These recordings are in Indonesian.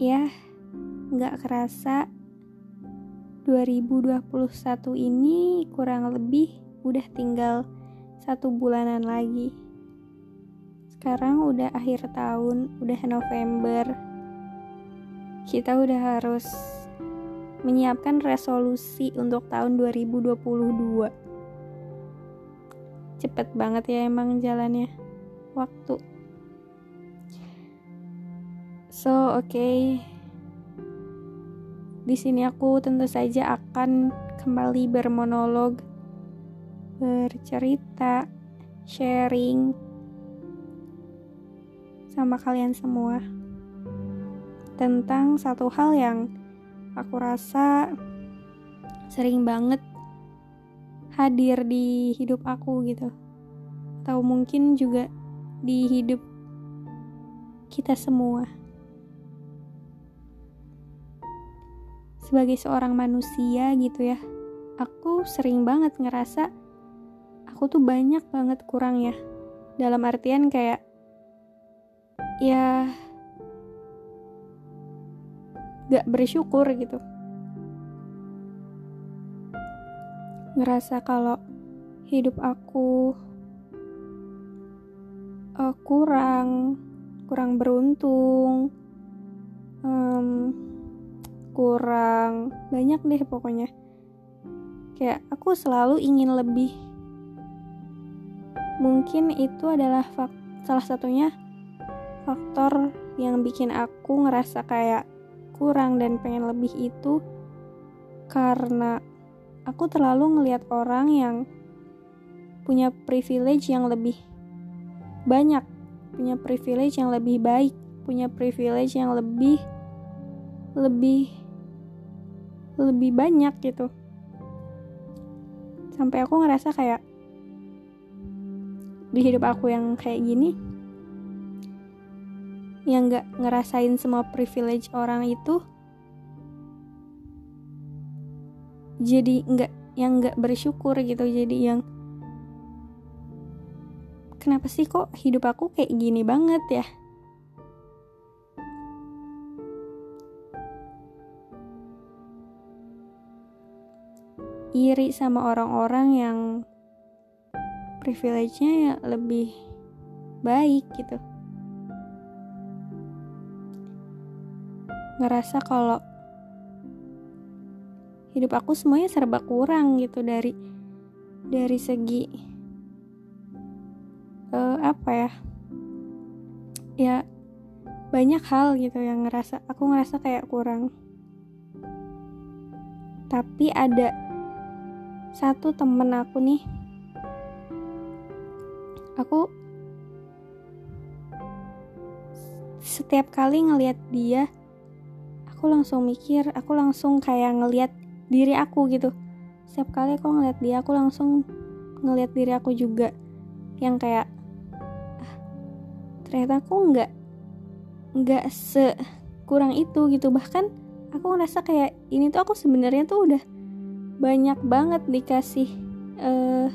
Ya, nggak kerasa 2021 ini kurang lebih udah tinggal satu bulanan lagi. Sekarang udah akhir tahun, udah November. Kita udah harus menyiapkan resolusi untuk tahun 2022. Cepet banget ya emang jalannya. Waktu. So, oke. Okay. Di sini aku tentu saja akan kembali bermonolog, bercerita, sharing sama kalian semua tentang satu hal yang aku rasa sering banget hadir di hidup aku gitu. Atau mungkin juga di hidup kita semua. Sebagai seorang manusia gitu ya aku sering banget ngerasa aku tuh banyak banget kurang ya dalam artian kayak ya gak bersyukur gitu. Ngerasa kalau hidup aku uh, kurang kurang beruntung um, kurang banyak deh pokoknya. Kayak aku selalu ingin lebih. Mungkin itu adalah fak salah satunya faktor yang bikin aku ngerasa kayak kurang dan pengen lebih itu karena aku terlalu ngelihat orang yang punya privilege yang lebih banyak, punya privilege yang lebih baik, punya privilege yang lebih lebih lebih banyak gitu. Sampai aku ngerasa kayak di hidup aku yang kayak gini yang gak ngerasain semua privilege orang itu jadi nggak yang nggak bersyukur gitu jadi yang kenapa sih kok hidup aku kayak gini banget ya iri sama orang-orang yang privilege-nya ya lebih baik gitu. Ngerasa kalau hidup aku semuanya serba kurang gitu dari dari segi uh, apa ya? Ya banyak hal gitu yang ngerasa aku ngerasa kayak kurang. Tapi ada satu temen aku nih. Aku setiap kali ngelihat dia aku langsung mikir aku langsung kayak ngelihat diri aku gitu. Setiap kali aku ngeliat dia aku langsung ngelihat diri aku juga. Yang kayak ah, ternyata aku nggak nggak sekurang itu gitu. Bahkan aku ngerasa kayak ini tuh aku sebenarnya tuh udah banyak banget dikasih uh,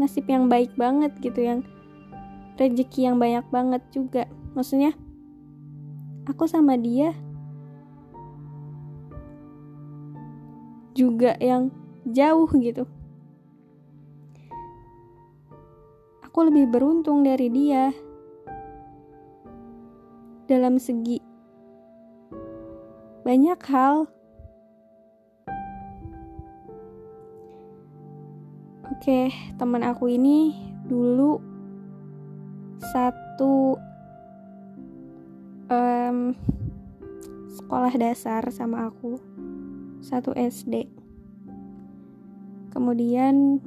nasib yang baik banget gitu yang rezeki yang banyak banget juga. Maksudnya aku sama dia juga yang jauh gitu. Aku lebih beruntung dari dia. Dalam segi banyak hal Oke, teman aku ini dulu satu um, sekolah dasar sama aku, satu SD. Kemudian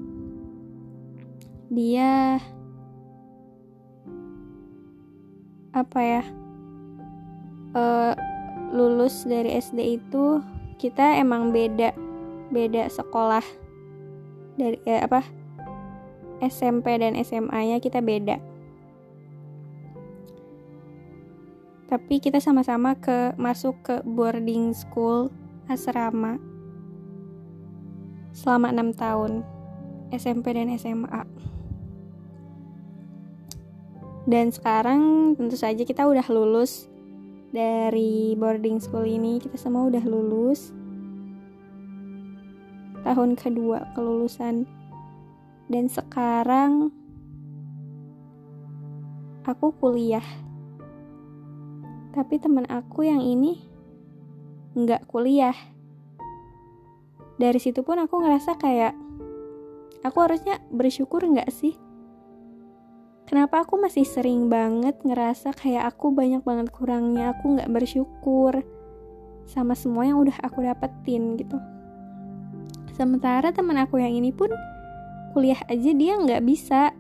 dia apa ya? Uh, lulus dari SD itu kita emang beda beda sekolah dari eh, apa? SMP dan SMA-nya kita beda. Tapi kita sama-sama ke masuk ke boarding school asrama. Selama enam tahun SMP dan SMA dan sekarang tentu saja kita udah lulus dari boarding school ini. Kita semua udah lulus tahun kedua kelulusan. Dan sekarang aku kuliah. Tapi teman aku yang ini nggak kuliah. Dari situ pun aku ngerasa kayak aku harusnya bersyukur nggak sih? Kenapa aku masih sering banget ngerasa kayak aku banyak banget kurangnya aku nggak bersyukur sama semua yang udah aku dapetin gitu sementara teman aku yang ini pun kuliah aja dia nggak bisa.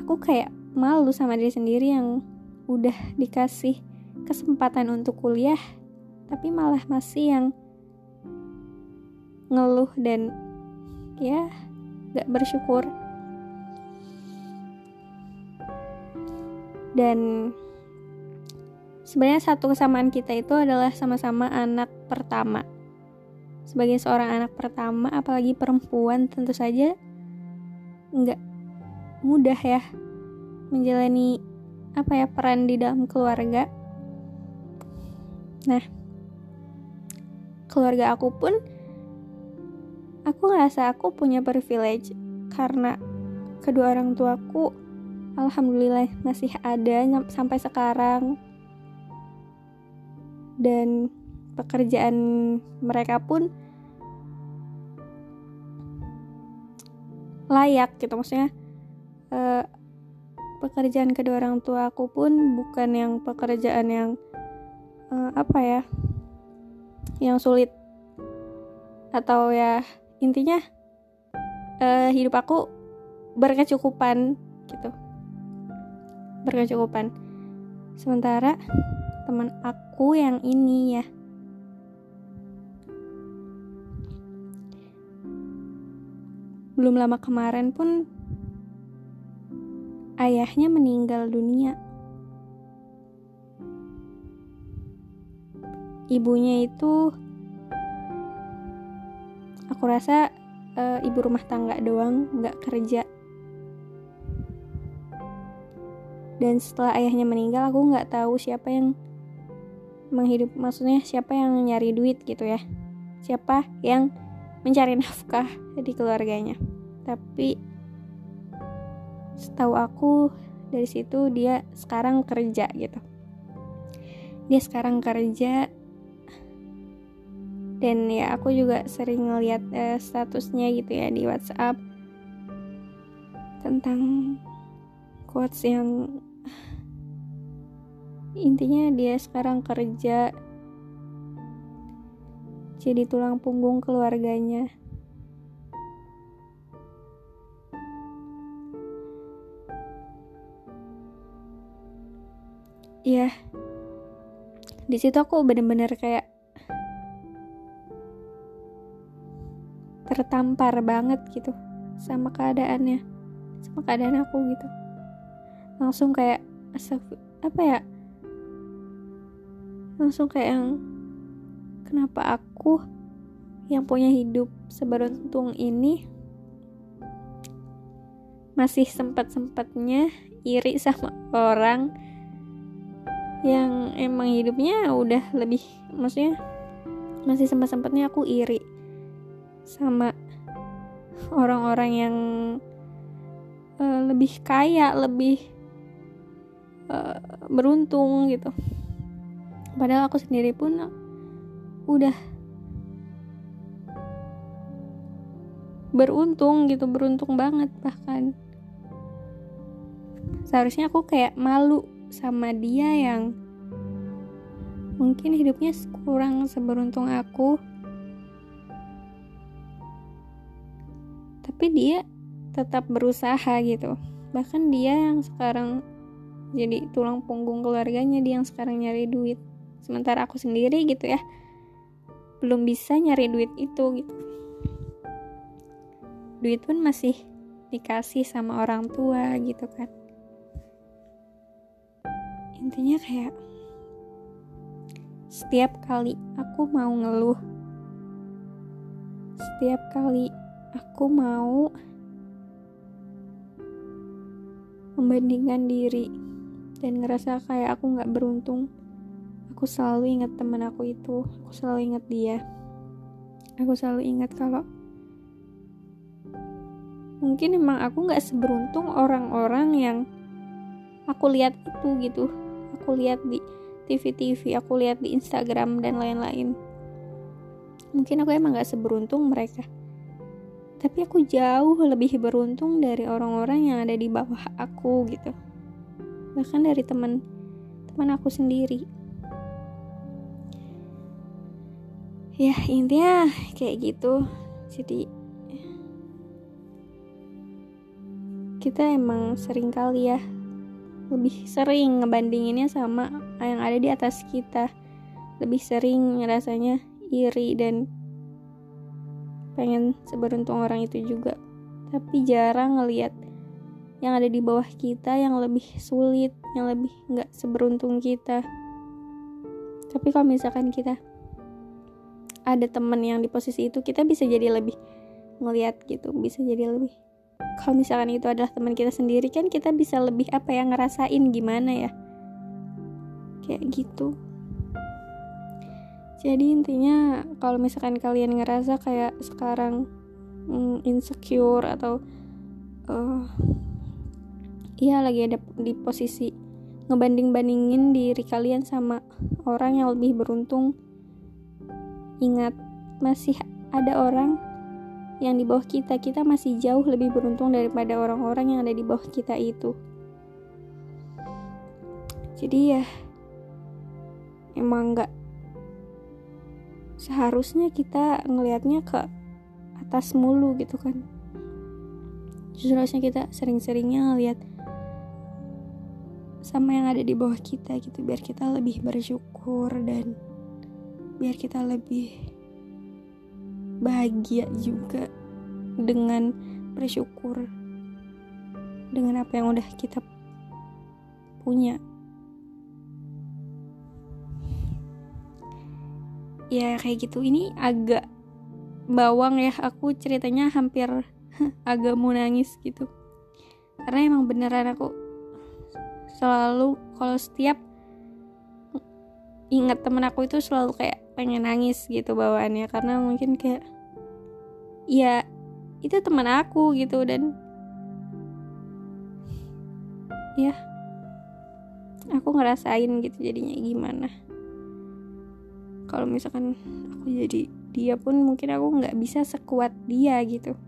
Aku kayak malu sama diri sendiri yang udah dikasih kesempatan untuk kuliah tapi malah masih yang ngeluh dan ya gak bersyukur. Dan sebenarnya satu kesamaan kita itu adalah sama-sama anak pertama. Sebagai seorang anak pertama apalagi perempuan tentu saja nggak mudah ya menjalani apa ya peran di dalam keluarga. Nah keluarga aku pun aku ngerasa aku punya privilege karena kedua orang tuaku alhamdulillah masih ada sampai sekarang dan pekerjaan mereka pun layak gitu. Maksudnya uh, pekerjaan kedua orang tua aku pun bukan yang pekerjaan yang uh, apa ya yang sulit. Atau ya intinya uh, hidup aku berkecukupan gitu. Berkecukupan. Sementara teman aku yang ini ya. Belum lama kemarin pun ayahnya meninggal dunia. Ibunya itu aku rasa uh, ibu rumah tangga doang nggak kerja. Dan setelah ayahnya meninggal aku nggak tahu siapa yang menghidup maksudnya siapa yang nyari duit gitu ya. Siapa yang mencari nafkah di keluarganya. Tapi setahu aku dari situ dia sekarang kerja gitu. Dia sekarang kerja. Dan ya aku juga sering ngeliat uh, statusnya gitu ya di WhatsApp tentang quotes yang intinya dia sekarang kerja jadi tulang punggung keluarganya. Ya di situ aku bener-bener kayak tertampar banget gitu sama keadaannya sama keadaan aku gitu. Langsung kayak apa ya langsung kayak yang kenapa aku yang punya hidup seberuntung ini masih sempat-sempatnya iri sama orang yang emang hidupnya udah lebih maksudnya masih sempat-sempatnya aku iri sama orang-orang yang uh, lebih kaya, lebih uh, beruntung gitu. Padahal aku sendiri pun udah beruntung gitu, beruntung banget bahkan. Seharusnya aku kayak malu sama dia yang mungkin hidupnya kurang seberuntung aku. Tapi dia tetap berusaha gitu. Bahkan dia yang sekarang jadi tulang punggung keluarganya dia yang sekarang nyari duit sementara aku sendiri gitu ya. Belum bisa nyari duit itu gitu. Duit pun masih dikasih sama orang tua gitu kan. Intinya kayak setiap kali aku mau ngeluh setiap kali aku mau membandingkan diri dan ngerasa kayak aku nggak beruntung aku selalu ingat teman aku itu. Aku selalu ingat dia. Aku selalu ingat kalau mungkin emang aku nggak seberuntung orang-orang yang aku lihat itu gitu. Aku lihat di TV-TV aku lihat di Instagram dan lain-lain. Mungkin aku emang gak seberuntung mereka. Tapi aku jauh lebih beruntung dari orang-orang yang ada di bawah aku gitu. Bahkan dari teman teman aku sendiri ya intinya kayak gitu. Jadi kita emang sering kali ya lebih sering ngebandinginnya sama yang ada di atas kita. Lebih sering rasanya iri dan pengen seberuntung orang itu juga. Tapi jarang ngelihat yang ada di bawah kita yang lebih sulit yang lebih nggak seberuntung kita. Tapi kalau misalkan kita ada temen yang di posisi itu kita bisa jadi lebih ngelihat gitu bisa jadi lebih kalau misalkan itu adalah teman kita sendiri kan kita bisa lebih apa ya ngerasain gimana ya. Kayak gitu. Jadi intinya kalau misalkan kalian ngerasa kayak sekarang mm, insecure atau uh, ya lagi ada di posisi ngebanding-bandingin diri kalian sama orang yang lebih beruntung ingat masih ada orang yang di bawah kita. Kita masih jauh lebih beruntung daripada orang-orang yang ada di bawah kita itu. Jadi ya emang nggak seharusnya kita ngelihatnya ke atas mulu gitu kan. Justru harusnya kita sering-seringnya ngelihat sama yang ada di bawah kita gitu biar kita lebih bersyukur dan biar kita lebih bahagia juga dengan bersyukur dengan apa yang udah kita punya. Ya kayak gitu. Ini agak bawang ya aku ceritanya hampir agak mau nangis gitu. Karena emang beneran aku selalu kalau setiap ingat temen aku itu selalu kayak pengen nangis gitu bawaannya karena mungkin kayak ya itu teman aku gitu dan ya aku ngerasain gitu jadinya gimana. Kalau misalkan aku jadi dia pun mungkin aku nggak bisa sekuat dia gitu.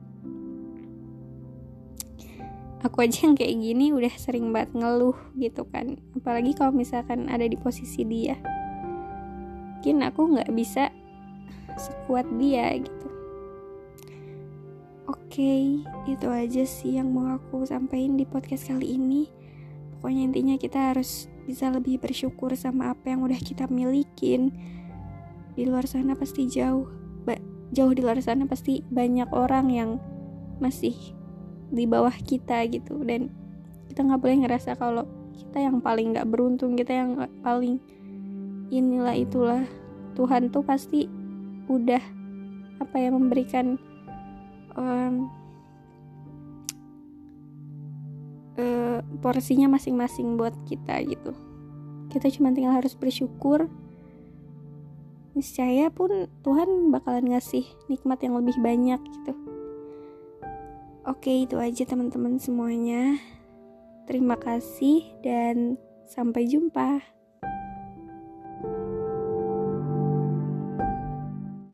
Aku aja yang kayak gini udah sering banget ngeluh gitu kan. Apalagi kalau misalkan ada di posisi dia mungkin aku nggak bisa sekuat dia gitu. Oke okay, itu aja sih yang mau aku sampaikan di podcast kali ini. Pokoknya intinya kita harus bisa lebih bersyukur sama apa yang udah kita milikin. Di luar sana pasti jauh jauh di luar sana pasti banyak orang yang masih di bawah kita gitu. Dan kita nggak boleh ngerasa kalau kita yang paling nggak beruntung kita yang paling inilah itulah. Tuhan tuh pasti udah apa ya memberikan um, uh, porsinya masing-masing buat kita gitu. Kita cuma tinggal harus bersyukur. Niscaya pun Tuhan bakalan ngasih nikmat yang lebih banyak gitu. Oke itu aja teman-teman semuanya. Terima kasih dan sampai jumpa